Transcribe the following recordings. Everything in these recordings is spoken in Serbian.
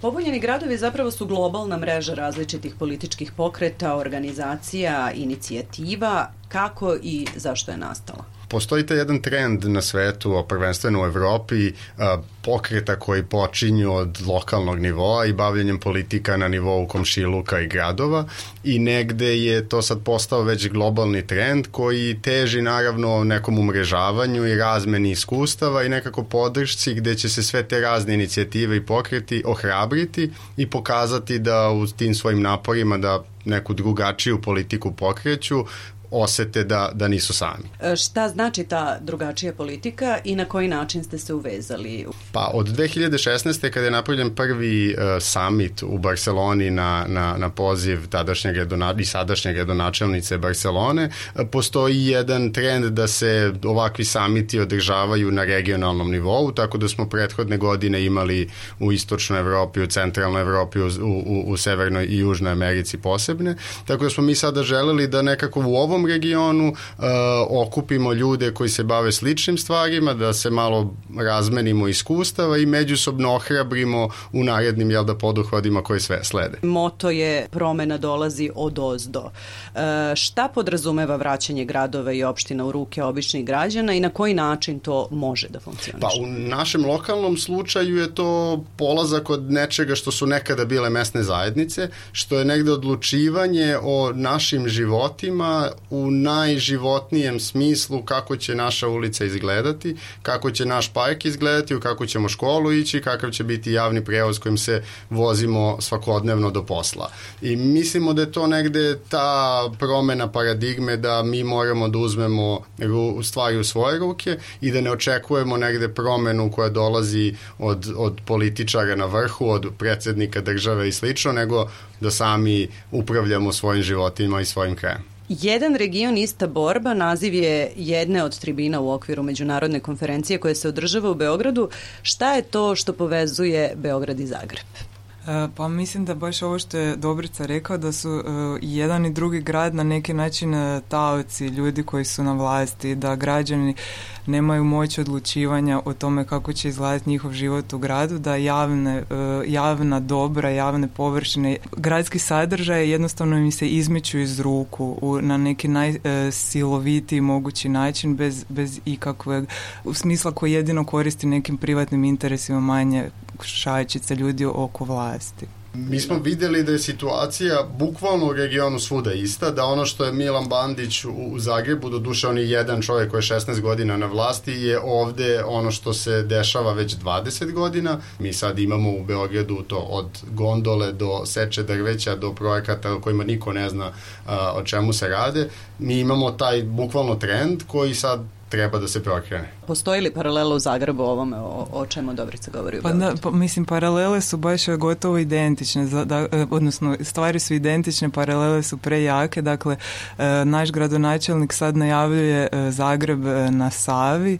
Pobunjeni gradovi zapravo su globalna mreža različitih političkih pokreta, organizacija, inicijativa. Kako i zašto je nastala? postoji taj jedan trend na svetu, prvenstveno u Evropi, pokreta koji počinju od lokalnog nivoa i bavljanjem politika na nivou komšiluka i gradova i negde je to sad postao već globalni trend koji teži naravno nekom umrežavanju i razmeni iskustava i nekako podršci gde će se sve te razne inicijative i pokreti ohrabriti i pokazati da u tim svojim naporima da neku drugačiju politiku pokreću, osete da, da nisu sami. E, šta znači ta drugačija politika i na koji način ste se uvezali? Pa od 2016. kada je napravljen prvi uh, summit u Barceloni na, na, na poziv tadašnjeg i sadašnjeg redonačelnice Barcelone, uh, postoji jedan trend da se ovakvi samiti održavaju na regionalnom nivou, tako da smo prethodne godine imali u istočnoj Evropi, u centralnoj Evropi, u, u, u severnoj i južnoj Americi posebne, tako da smo mi sada želeli da nekako u ovom regionu, uh, okupimo ljude koji se bave sličnim stvarima, da se malo razmenimo iskustava i međusobno ohrabrimo u narednim jel da poduhvadima koji sve slede. Moto je promena dolazi od ozdo. Uh, šta podrazumeva vraćanje gradova i opština u ruke običnih građana i na koji način to može da funkcioniše? Pa u našem lokalnom slučaju je to polazak od nečega što su nekada bile mesne zajednice, što je negde odlučivanje o našim životima u najživotnijem smislu kako će naša ulica izgledati, kako će naš park izgledati, u kako ćemo školu ići, kakav će biti javni prevoz kojim se vozimo svakodnevno do posla. I mislimo da je to negde ta promena paradigme da mi moramo da uzmemo stvari u svoje ruke i da ne očekujemo negde promenu koja dolazi od, od političara na vrhu, od predsednika države i slično, nego da sami upravljamo svojim životima i svojim krajem. Jedan region ista borba naziv je jedne od tribina u okviru međunarodne konferencije koja se održava u Beogradu. Šta je to što povezuje Beograd i Zagreb? E, pa mislim da baš ovo što je Dobrica rekao da su uh, jedan i drugi grad na neki način uh, taoci ljudi koji su na vlasti, da građani nemaju moć odlučivanja o tome kako će izgledati njihov život u gradu, da javne, uh, javna dobra, javne površine, gradski sadržaj jednostavno im se izmeću iz ruku u, na neki najsilovitiji mogući način bez, bez ikakvog smisla koji jedino koristi nekim privatnim interesima manje šajčice ljudi oko vlasti. Mi smo videli da je situacija bukvalno u regionu svuda ista, da ono što je Milan Bandić u Zagrebu, do duše on je jedan čovjek koji je 16 godina na vlasti, je ovde ono što se dešava već 20 godina. Mi sad imamo u Beogradu to od gondole do seče drveća do projekata o kojima niko ne zna a, o čemu se rade. Mi imamo taj bukvalno trend koji sad treba da se prokrene. Postoji li paralela u Zagrebu ovome o, o čemu Dobrica govori u pa, da, pa, mislim, paralele su baš gotovo identične, da, e, odnosno stvari su identične, paralele su prejake, dakle, e, naš gradonačelnik sad najavljuje e, Zagreb na Savi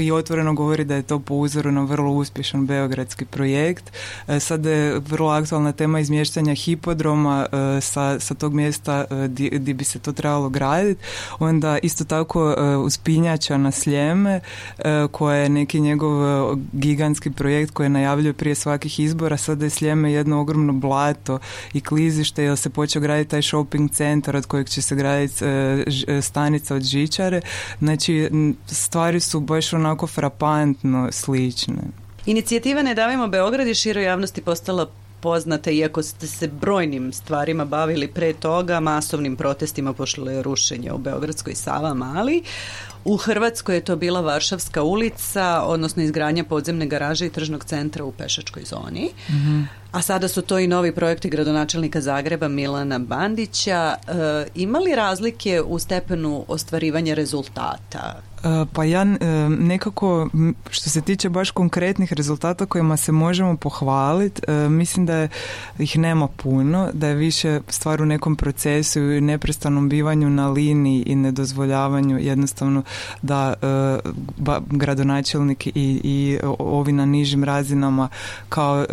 i otvoreno govori da je to po uzoru na vrlo uspješan beogradski projekt. Sada je vrlo aktualna tema izmještanja hipodroma sa, sa tog mjesta gdje bi se to trebalo graditi. Onda isto tako uspinja Jača na Sljeme e, koja je neki njegov e, gigantski projekt koji najavljuje prije svakih izbora. Sada je Sljeme jedno ogromno blato i klizište jer se počeo graditi taj shopping centar od kojeg će se graditi e, stanica od žičare. Znači stvari su baš onako frapantno slične. Inicijativa Ne davimo Beograd i široj javnosti postala poznate, iako ste se brojnim stvarima bavili pre toga, masovnim protestima pošlo je rušenje u Beogradskoj Sava Mali. U Hrvatskoj je to bila Varšavska ulica, odnosno izgradnja podzemne garaže i tržnog centra u pešačkoj zoni. Mm -hmm. A sada su to i novi projekti gradonačelnika Zagreba Milana Bandića. E, ima li razlike u stepenu ostvarivanja rezultata? E, pa ja e, nekako što se tiče baš konkretnih rezultata kojima se možemo pohvaliti, e, mislim da je, ih nema puno, da je više stvar u nekom procesu i neprestanom bivanju na liniji i nedozvoljavanju jednostavno da ba, gradonačelnik i, i ovi na nižim razinama kao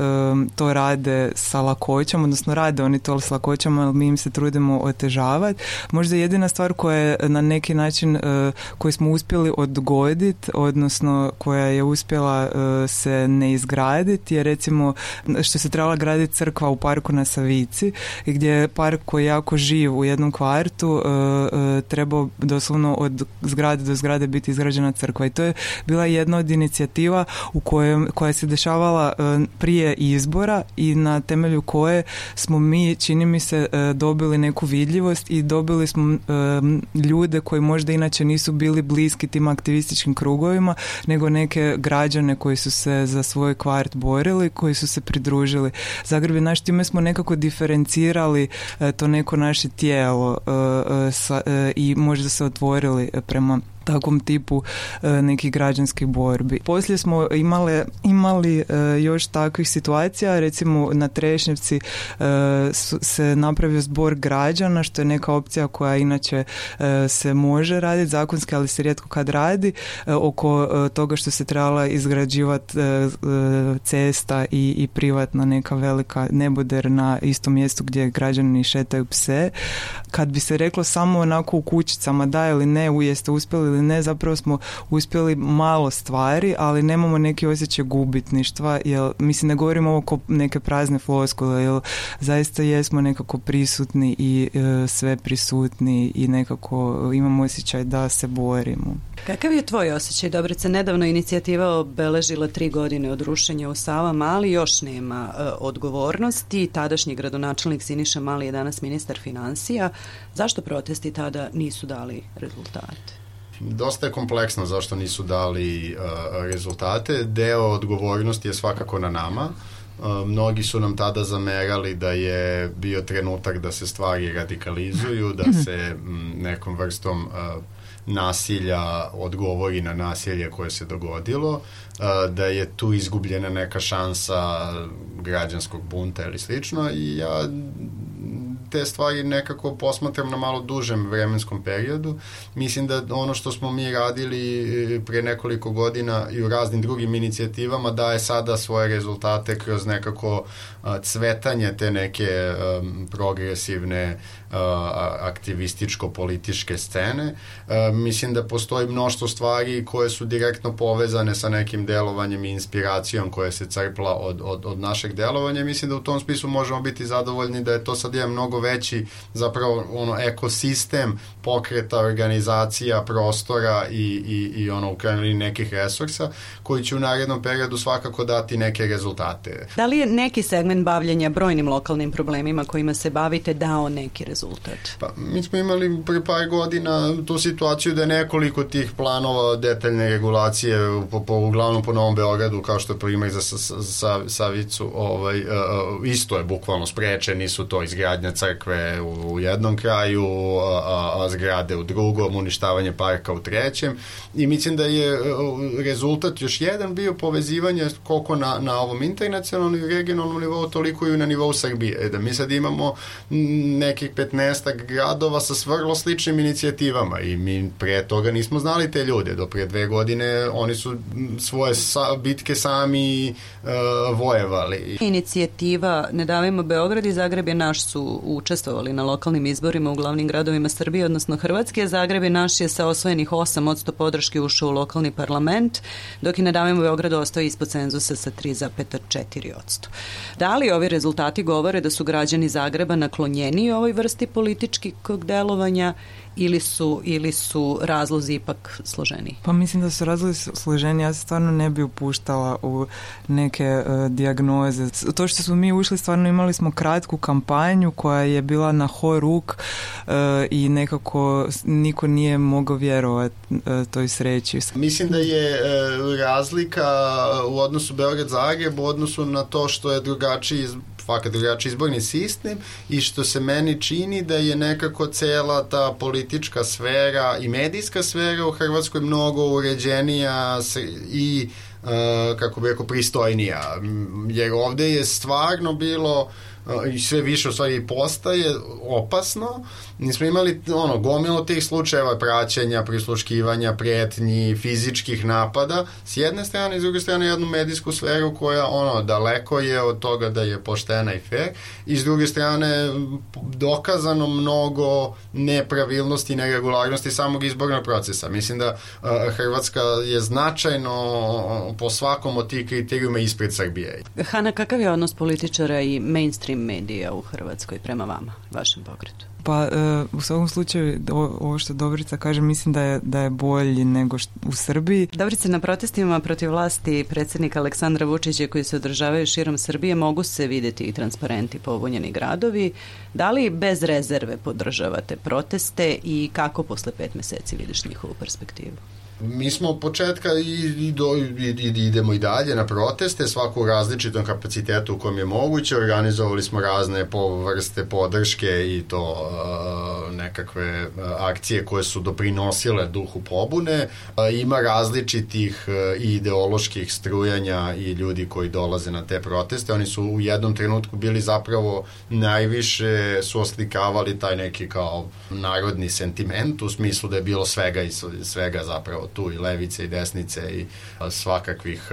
to rade sa lakoćom, odnosno rade oni to s lakoćom, ali mi im se trudimo otežavati. Možda jedina stvar koja je na neki način koju smo uspjeli uspjeli odgoditi, odnosno koja je uspjela uh, se ne izgraditi je recimo što se trebala graditi crkva u parku na Savici gdje je park koji je jako živ u jednom kvartu uh, uh, trebao doslovno od zgrade do zgrade biti izgrađena crkva. I to je bila jedna od inicijativa u kojem, koja se dešavala prije izbora i na temelju koje smo mi, čini mi se, dobili neku vidljivost i dobili smo ljude koji možda inače nisu bili bliski tim aktivističkim krugovima, nego neke građane koji su se za svoj kvart borili, koji su se pridružili. Zagreb je naš, time smo nekako diferencirali e, to neko naše tijelo e, e, i možda se otvorili prema takvom tipu e, nekih građanskih borbi. Poslije smo imale, imali e, još takvih situacija, recimo na Trešnjevci e, se napravio zbor građana, što je neka opcija koja inače se može raditi zakonski, ali se rijetko kad radi, oko toga što se trebala izgrađivati cesta i, i privatna neka velika neboder na istom mjestu gdje građani šetaju pse. Kad bi se reklo samo onako u kućicama da ili ne, jeste uspjeli ili ne, zapravo smo uspjeli malo stvari, ali nemamo neki osjećaj gubitništva, jer mislim ne govorimo ovo ko neke prazne floskule, jer zaista jesmo nekako prisutni i e, sve prisutni i nekako imamo osjećaj da se borimo. Kakav je tvoj osjećaj? Dobrice, nedavno inicijativa obeležila tri godine od rušenja u Savama, ali još nema e, odgovornosti. Tadašnji gradonačelnik Siniša Mali je danas ministar financija. Zašto protesti tada nisu dali rezultate? Dosta je kompleksno zašto nisu dali uh, rezultate. Deo odgovornosti je svakako na nama. Uh, mnogi su nam tada zamerali da je bio trenutak da se stvari radikalizuju, da mhm. se m, nekom vrstom uh, nasilja odgovori na nasilje koje se dogodilo, uh, da je tu izgubljena neka šansa građanskog bunta ili slično i ja te stvari nekako posmatram na malo dužem vremenskom periodu. Mislim da ono što smo mi radili e, pre nekoliko godina i u raznim drugim inicijativama daje sada svoje rezultate kroz nekako cvetanje te neke progresivne uh, aktivističko-političke scene. Uh, mislim da postoji mnoštvo stvari koje su direktno povezane sa nekim delovanjem i inspiracijom koja se crpla od, od, od našeg delovanja. Mislim da u tom spisku možemo biti zadovoljni da je to sad jedan mnogo veći zapravo ono ekosistem pokreta, organizacija, prostora i, i, i ono u krajnjoj nekih resursa koji će u narednom periodu svakako dati neke rezultate. Da li je neki segment bavljenja brojnim lokalnim problemima kojima se bavite dao neki rezultat? Pa, mi smo imali pre par godina tu situaciju da je nekoliko tih planova detaljne regulacije po, po, uglavnom po Novom Beogradu kao što je primjer za sa, sa, Savicu ovaj, uh, isto je bukvalno sprečeni su to izgradnja crkve u, u jednom kraju a, a zgrade u drugom, uništavanje parka u trećem i mislim da je rezultat još jedan bio povezivanje koliko na, na ovom internacionalnom i regionalnom nivou, toliko i na nivou Srbije. E, da mi sad imamo nekih 15 gradova sa vrlo sličnim inicijativama i mi pre toga nismo znali te ljude. Do pre dve godine oni su svoje sa, bitke sami uh, vojevali. Inicijativa Ne davimo Beograd i Zagreb je naš su učestvovali na lokalnim izborima u glavnim gradovima Srbije, odnosno Hrvatske. Zagreb je naš je sa osvojenih 8 od 100 podrške ušao u lokalni parlament, dok je Ne davimo Beograd ostao ispod cenzusa sa 3,4 odsto. Da li ovi rezultati govore da su građani Zagreba naklonjeni ovoj vrsti političkog delovanja ili su, ili su razlozi ipak složeni? Pa mislim da su razlozi složeni. Ja se stvarno ne bi upuštala u neke uh, dijagnoze. To što smo mi ušli, stvarno imali smo kratku kampanju koja je bila na horuk uh, i nekako niko nije mogao vjerovati uh, toj sreći. Mislim da je uh, razlika u odnosu Beograd-Zagreb u odnosu na to što je drugačiji fakat drugačiji izborni sistem i što se meni čini da je nekako cela ta politička sfera i medijska sfera u Hrvatskoj mnogo uređenija i uh, kako bi rekao pristojnija. Jer ovde je stvarno bilo i sve više u stvari postaje opasno, nismo imali ono, gomilo tih slučajeva praćenja, prisluškivanja, prijetnji, fizičkih napada, s jedne strane i s druge strane jednu medijsku sferu koja ono, daleko je od toga da je poštena i fair, i s druge strane dokazano mnogo nepravilnosti i neregularnosti samog izbornog procesa. Mislim da uh, Hrvatska je značajno po svakom od tih kriterijuma ispred Srbije. Hana, kakav je odnos političara i mainstream medija u Hrvatskoj prema vama, vašem pokretu? Pa e, u svakom slučaju ovo što Dobrica kaže mislim da je, da je bolji nego što, u Srbiji. Dobrice, na protestima protiv vlasti predsjednika Aleksandra Vučića koji se održavaju širom Srbije mogu se videti i transparenti pobunjeni gradovi. Da li bez rezerve podržavate proteste i kako posle pet meseci vidiš njihovu perspektivu? Mi smo od početka i, i, do, i, i idemo i dalje na proteste, svaku u različitom kapacitetu u kojem je moguće, organizovali smo razne po vrste podrške i to uh, nekakve uh, akcije koje su doprinosile duhu pobune. Uh, ima različitih uh, ideoloških strujanja i ljudi koji dolaze na te proteste. Oni su u jednom trenutku bili zapravo najviše su oslikavali taj neki kao narodni sentiment u smislu da je bilo svega i svega zapravo tu i levice i desnice i svakakvih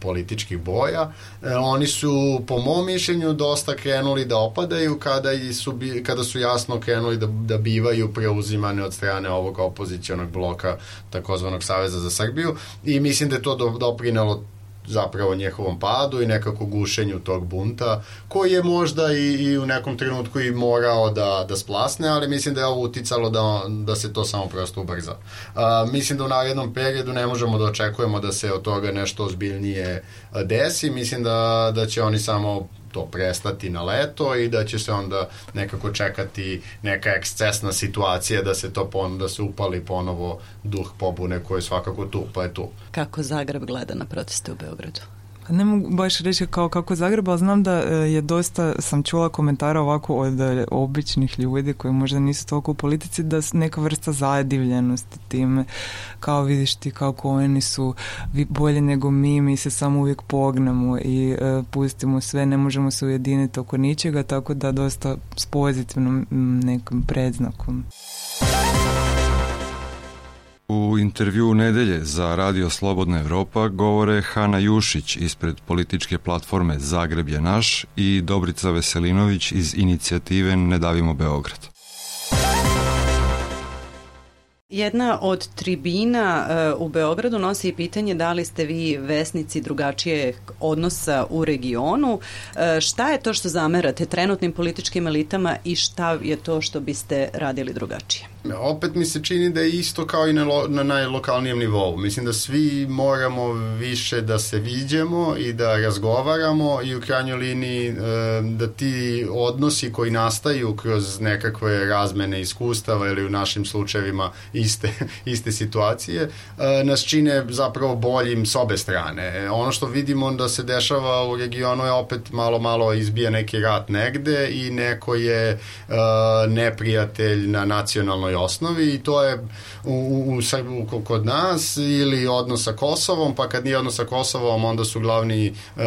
političkih boja. E, oni su, po mom mišljenju, dosta krenuli da opadaju kada, su, kada su jasno krenuli da, da bivaju preuzimane od strane ovog opozicionog bloka takozvanog Saveza za Srbiju i mislim da je to doprinalo zapravo njehovom padu i nekako gušenju tog bunta, koji je možda i, i u nekom trenutku i morao da, da splasne, ali mislim da je ovo uticalo da, da se to samo prosto ubrza. A, mislim da u narednom periodu ne možemo da očekujemo da se od toga nešto ozbiljnije desi, mislim da, da će oni samo to prestati na leto i da će se onda nekako čekati neka ekscesna situacija da se to pon, da se upali ponovo duh pobune koji svakako tu, pa je tu. Kako Zagreb gleda na proteste u Beogradu? Ne mogu baš reći kao kako Zagreb, ali znam da e, je dosta, sam čula komentara ovako od e, običnih ljudi koji možda nisu toliko u politici, da neka vrsta zadivljenosti time, kao vidiš ti kako oni su bolje nego mi, mi se samo uvijek pognemo i uh, pustimo sve, ne možemo se ujediniti oko ničega, tako da dosta s pozitivnom nekim predznakom. U intervju nedelje za Radio Slobodna Evropa govore Hana Jušić ispred političke platforme Zagreb je naš i Dobrica Veselinović iz inicijative Ne davimo Beograd. Jedna od tribina uh, u Beogradu nosi pitanje da li ste vi vesnici drugačije odnosa u regionu. Uh, šta je to što zamerate trenutnim političkim elitama i šta je to što biste radili drugačije? Opet mi se čini da je isto kao i na, lo, na najlokalnijem nivou. Mislim da svi moramo više da se viđemo i da razgovaramo i u krajnjoj liniji e, da ti odnosi koji nastaju kroz nekakve razmene iskustava ili u našim slučajevima iste, iste situacije e, nas čine zapravo boljim s obe strane. Ono što vidimo da se dešava u regionu je opet malo malo izbija neki rat negde i neko je e, neprijatelj na nacionalnoj osnovi i to je u, u, u, kod nas ili odnos sa Kosovom, pa kad nije odnos sa Kosovom onda su glavni uh,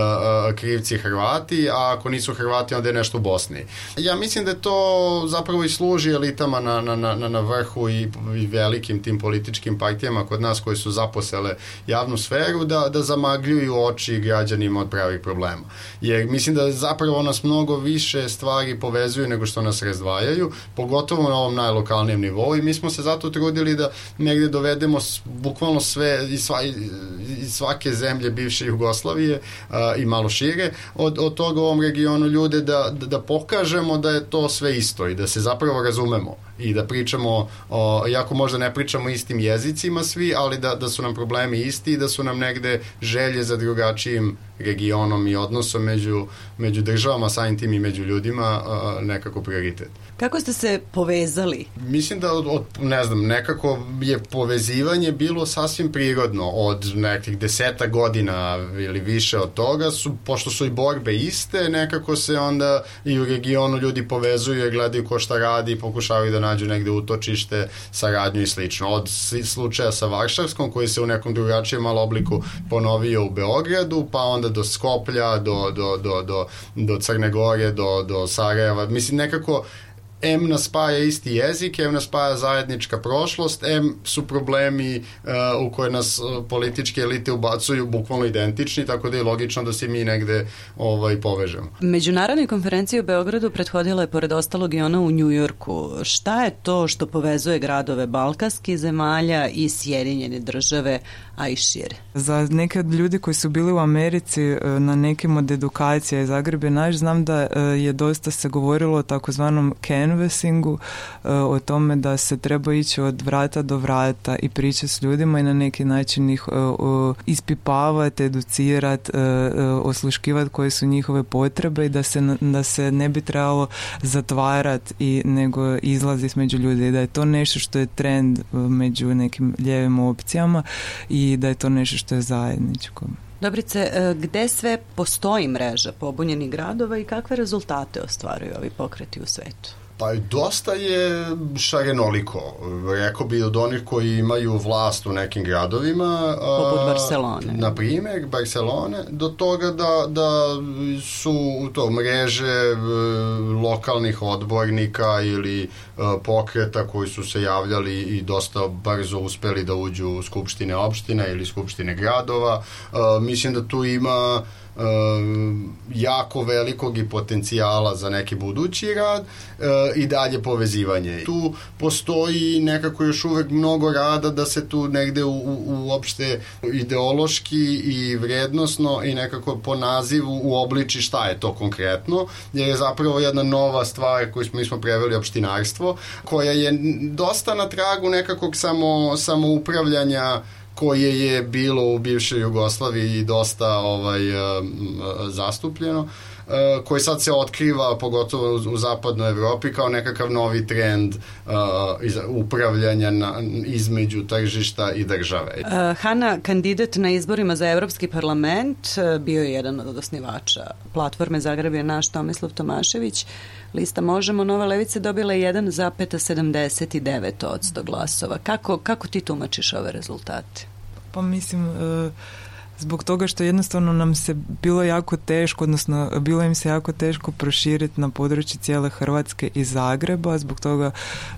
krivci Hrvati, a ako nisu Hrvati onda je nešto u Bosni. Ja mislim da to zapravo i služi elitama na, na, na, na vrhu i, i velikim tim političkim partijama kod nas koji su zaposele javnu sferu da, da zamagljuju oči građanima od pravih problema. Jer mislim da zapravo nas mnogo više stvari povezuju nego što nas razdvajaju, pogotovo na ovom najlokalnijem nivou nivou i mi smo se zato trudili da negde dovedemo bukvalno sve iz, sva, iz svake zemlje bivše Jugoslavije a, i malo šire od, od toga u ovom regionu ljude da, da, da pokažemo da je to sve isto i da se zapravo razumemo i da pričamo, o, jako možda ne pričamo istim jezicima svi, ali da, da su nam problemi isti i da su nam negde želje za drugačijim regionom i odnosom među, među državama, samim tim i među ljudima a, nekako prioritet. Kako ste se povezali? Mislim da od, od, ne znam, nekako je povezivanje bilo sasvim prirodno od nekih deseta godina ili više od toga, su, pošto su i borbe iste, nekako se onda i u regionu ljudi povezuju i gledaju ko šta radi i pokušavaju da nađu negde utočište, saradnju i slično. Od slučaja sa Varšavskom koji se u nekom drugačijem malo obliku ponovio u Beogradu, pa onda do Skoplja, do, do, do, do, do Crne Gore, do, do Sarajeva. Mislim, nekako M nas spaja isti jezik, M nas spaja zajednička prošlost, M su problemi uh, u koje nas uh, političke elite ubacuju bukvalno identični, tako da je logično da se mi negde ovaj, povežemo. Međunarodnoj konferenciji u Beogradu prethodila je pored ostalog i ona u Njujorku. Šta je to što povezuje gradove Balkanskih zemalja i Sjedinjene države, a i šire? Za neke od ljudi koji su bili u Americi e, na nekim od edukacija iz Zagrebe, naš znam da je dosta se govorilo o takozvanom Ken canvassingu, e, o tome da se treba ići od vrata do vrata i pričati s ljudima i na neki način ih e, ispipavati, educirati, e, osluškivati koje su njihove potrebe i da se, da se ne bi trebalo zatvarati i nego izlaziti među ljudi i da je to nešto što je trend među nekim lijevim opcijama i da je to nešto što je zajedničko. Dobrice, gde sve postoji mreža pobunjenih gradova i kakve rezultate ostvaruju ovi pokreti u svetu? Pa dosta je šarenoliko. Rekao bi od onih koji imaju vlast u nekim gradovima. Poput Barcelone. Na primjer, Barcelone, do toga da, da su to mreže e, lokalnih odbornika ili e, pokreta koji su se javljali i dosta brzo uspeli da uđu u skupštine opština ili skupštine gradova. E, mislim da tu ima um, jako velikog i potencijala za neki budući rad uh, i dalje povezivanje. Tu postoji nekako još uvek mnogo rada da se tu negde u, u, uopšte ideološki i vrednosno i nekako po nazivu uobliči šta je to konkretno, jer je zapravo jedna nova stvar koju smo, mi smo preveli opštinarstvo, koja je dosta na tragu nekakvog samo, samoupravljanja koje je bilo u bivšoj Jugoslaviji dosta ovaj zastupljeno koji sad se otkriva pogotovo u, zapadnoj Evropi kao nekakav novi trend uh, upravljanja na, između tržišta i države. Uh, Hanna, kandidat na izborima za Evropski parlament, bio je jedan od osnivača platforme Zagreb je naš Tomislav Tomašević. Lista Možemo Nova Levica dobila 1,79 od 100 glasova. Kako, kako ti tumačiš ove rezultate? Pa mislim, uh zbog toga što jednostavno nam se bilo jako teško, odnosno bilo im se jako teško proširiti na područje cijele Hrvatske i Zagreba, zbog toga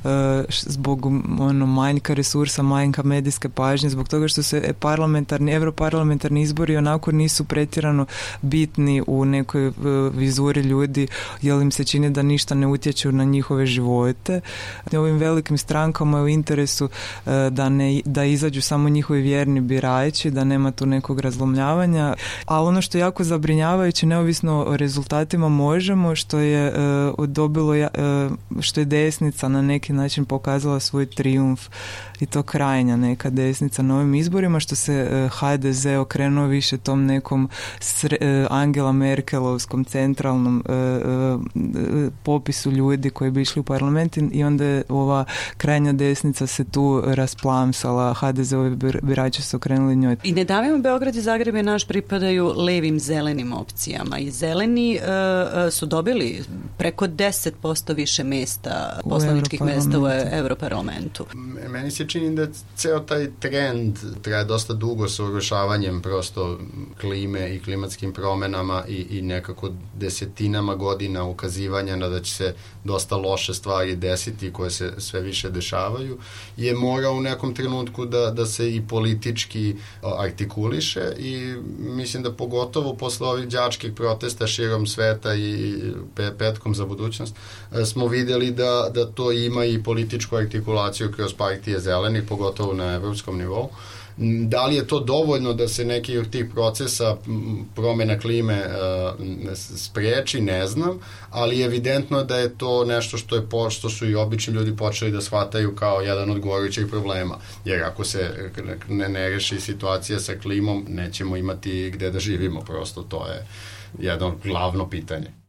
e, zbog ono manjka resursa, manjka medijske pažnje, zbog toga što se parlamentarni, europarlamentarni izbori onako nisu pretjerano bitni u nekoj e, vizuri ljudi, jer im se čini da ništa ne utječu na njihove živote. Ovim velikim strankama je u interesu e, da, ne, da izađu samo njihovi vjerni birači, da nema tu nekog razlomljavanja, a ono što je jako zabrinjavajuće neovisno o rezultatima možemo što je uh, dobilo uh, što je desnica na neki način pokazala svoj triumf i to krajnja neka desnica na ovim izborima što se uh, HDZ okrenuo više tom nekom sre, Angela Merkelovskom centralnom popisu ljudi koji bi išli u parlament i onda je ova krajnja desnica se tu rasplamsala, HDZ-ovi birači su okrenuli njoj. I ne davimo Beograd Zagreb je naš pripadaju levim zelenim opcijama i zeleni uh, su dobili preko 10% više mesta, poslaničkih mesta u Europarlamentu. Meni se čini da ceo taj trend traje dosta dugo sa urušavanjem prosto klime i klimatskim promenama i, i nekako desetinama godina ukazivanja na da će se dosta loše stvari desiti koje se sve više dešavaju, je morao u nekom trenutku da, da se i politički artikuliše i mislim da pogotovo posle ovih đačkih protesta širom sveta i petkom za budućnost e, smo videli da, da to ima i političku artikulaciju kroz partije zelenih, pogotovo na evropskom nivou. Da li je to dovoljno da se neki od tih procesa promena klime uh, spreči, ne znam, ali evidentno da je to nešto što je što su i obični ljudi počeli da shvataju kao jedan od gorućih problema. Jer ako se ne, ne reši situacija sa klimom, nećemo imati gde da živimo, prosto to je jedno glavno pitanje.